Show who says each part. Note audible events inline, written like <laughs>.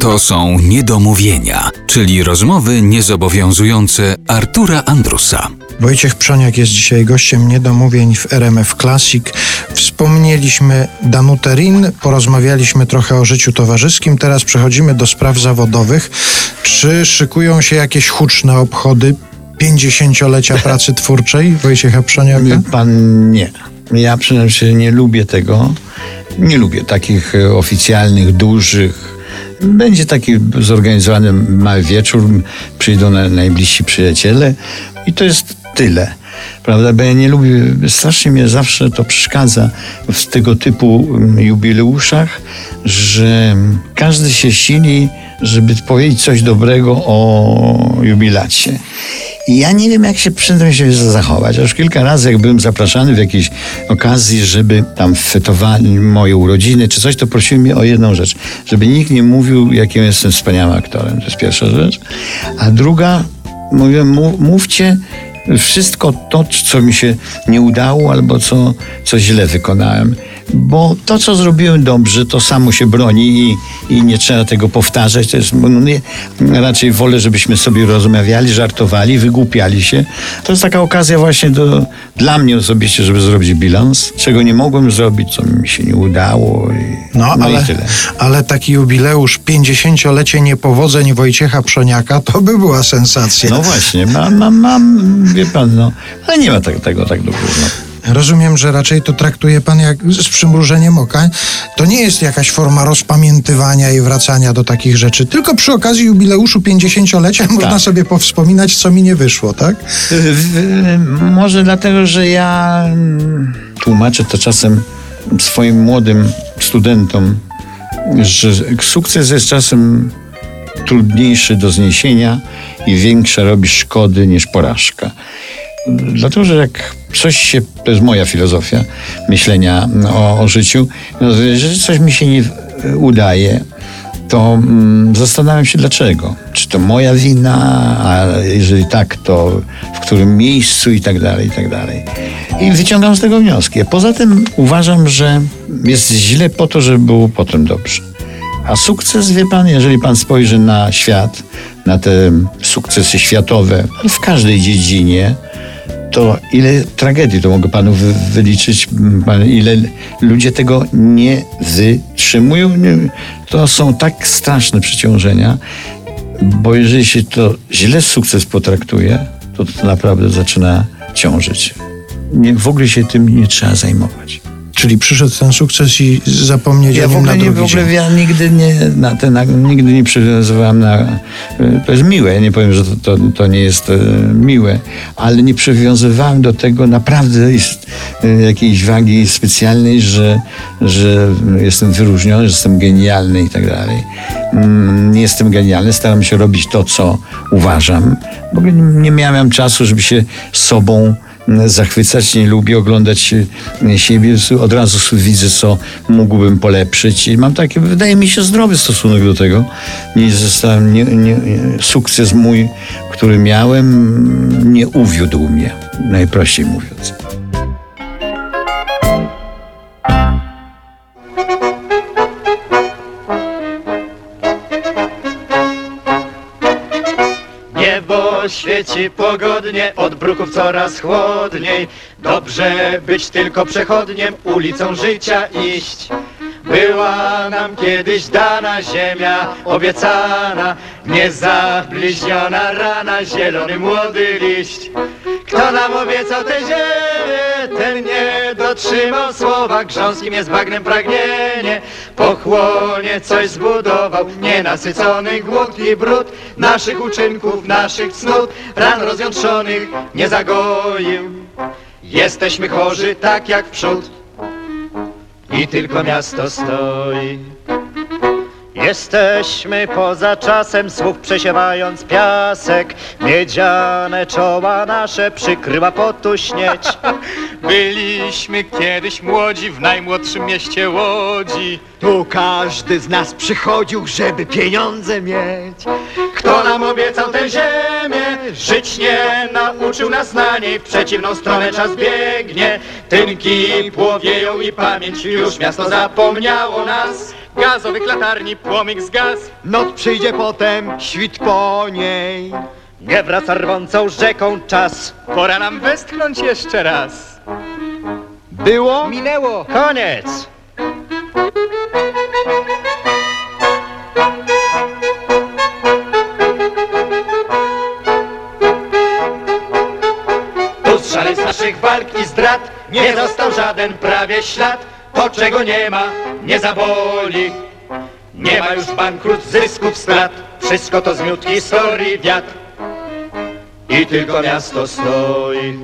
Speaker 1: To są niedomówienia, czyli rozmowy niezobowiązujące Artura Andrusa.
Speaker 2: Wojciech Przoniak jest dzisiaj gościem niedomówień w RMF Classic. Wspomnieliśmy Danutę Rin, porozmawialiśmy trochę o życiu towarzyskim, teraz przechodzimy do spraw zawodowych. Czy szykują się jakieś huczne obchody 50-lecia <laughs> pracy twórczej Wojciecha Przoniaka?
Speaker 3: Pan nie. Ja przynajmniej nie lubię tego. Nie lubię takich e, oficjalnych, dużych. Będzie taki zorganizowany mały wieczór, przyjdą na, najbliżsi przyjaciele i to jest tyle. Prawda? Bo ja nie lubię, strasznie mnie zawsze to przeszkadza w tego typu mm, jubileuszach, że każdy się sili, żeby powiedzieć coś dobrego o jubilacie. I ja nie wiem, jak się przy tym się zachować. Aż kilka razy, jak byłem zapraszany w jakiejś okazji, żeby tam fetowali moje urodziny czy coś, to prosiłem mnie o jedną rzecz. Żeby nikt nie mówił, jakim jestem wspaniałym aktorem. To jest pierwsza rzecz. A druga, mówię, mówcie wszystko to, co mi się nie udało albo co, co źle wykonałem bo to, co zrobiłem dobrze, to samo się broni i, i nie trzeba tego powtarzać. To jest, no nie, raczej wolę, żebyśmy sobie rozmawiali, żartowali, wygłupiali się. To jest taka okazja właśnie do, dla mnie osobiście, żeby zrobić bilans, czego nie mogłem zrobić, co mi się nie udało. I,
Speaker 2: no, no ale, ale taki jubileusz, 50-lecie niepowodzeń Wojciecha Przoniaka, to by była sensacja.
Speaker 3: No właśnie, mam, mam, mam wie pan, no, ale nie ma tak, tego tak dobrze. No.
Speaker 2: Rozumiem, że raczej to traktuje pan jak z przymrużeniem oka. To nie jest jakaś forma rozpamiętywania i wracania do takich rzeczy, tylko przy okazji jubileuszu 50-lecia <laughs> tak. można sobie powspominać, co mi nie wyszło, tak?
Speaker 3: Może dlatego, że ja mm, tłumaczę to czasem swoim młodym studentom, że sukces jest czasem trudniejszy do zniesienia i większe robi szkody niż porażka. Dlatego, że jak coś się, to jest moja filozofia myślenia o, o życiu, no, że coś mi się nie udaje, to mm, zastanawiam się dlaczego. Czy to moja wina, a jeżeli tak, to w którym miejscu i tak dalej, i tak dalej. I wyciągam z tego wnioski. Poza tym uważam, że jest źle po to, żeby było potem dobrze. A sukces, wie pan, jeżeli pan spojrzy na świat, na te sukcesy światowe, w każdej dziedzinie, to ile tragedii to mogę panu wy, wyliczyć, ile ludzie tego nie wytrzymują. To są tak straszne przeciążenia, bo jeżeli się to źle sukces potraktuje, to to naprawdę zaczyna ciążyć. Nie, w ogóle się tym nie trzeba zajmować.
Speaker 2: Czyli przyszedł ten sukces i zapomnieć ja o nim na drugi
Speaker 3: nie, w ogóle Ja nigdy nie, na ten, nigdy nie przywiązywałem na... To jest miłe, ja nie powiem, że to, to, to, nie jest e, miłe, ale nie przywiązywałem do tego naprawdę jest, e, jakiejś wagi specjalnej, że, że jestem wyróżniony, że jestem genialny i tak dalej. Mm, nie jestem genialny, staram się robić to, co uważam. W ogóle nie miałem czasu, żeby się sobą zachwycać, nie lubię oglądać siebie. Od razu widzę, co mógłbym polepszyć. I mam taki, wydaje mi się, zdrowy stosunek do tego. Nie zostałem, nie, nie, sukces mój, który miałem, nie uwiódł mnie, najprościej mówiąc.
Speaker 4: Niebo świeci pogodnie, od bruków coraz chłodniej. Dobrze być tylko przechodniem, ulicą życia iść. Była nam kiedyś dana ziemia obiecana, niezabliźniona rana, zielony młody liść. Kto nam obiecał tę ziemię, ten nie dotrzymał słowa, grząskim jest bagnem pragnienie, pochłonie coś zbudował, nienasycony głód i brud naszych uczynków, naszych cnót, ran rozjątrzonych nie zagoił. Jesteśmy chorzy tak jak w przód i tylko miasto stoi. Jesteśmy poza czasem słów przesiewając piasek. Miedziane czoła nasze przykryła potu śnieć <laughs> Byliśmy kiedyś młodzi w najmłodszym mieście Łodzi. Tu każdy z nas przychodził, żeby pieniądze mieć. Kto nam nie nauczył nas na niej W przeciwną stronę czas biegnie, tynki płowieją i pamięć Już miasto zapomniało nas gazowych latarni płomyk zgas.
Speaker 5: Noc przyjdzie potem, świt po niej.
Speaker 4: Nie wraca rwącą rzeką czas. Pora nam westchnąć jeszcze raz.
Speaker 5: Było?
Speaker 4: Minęło. Koniec. Nie został żaden prawie ślad. To czego nie ma, nie zaboli. Nie ma już bankrut, zysków, strat. Wszystko to zmiótł historii wiatr. I tylko miasto stoi.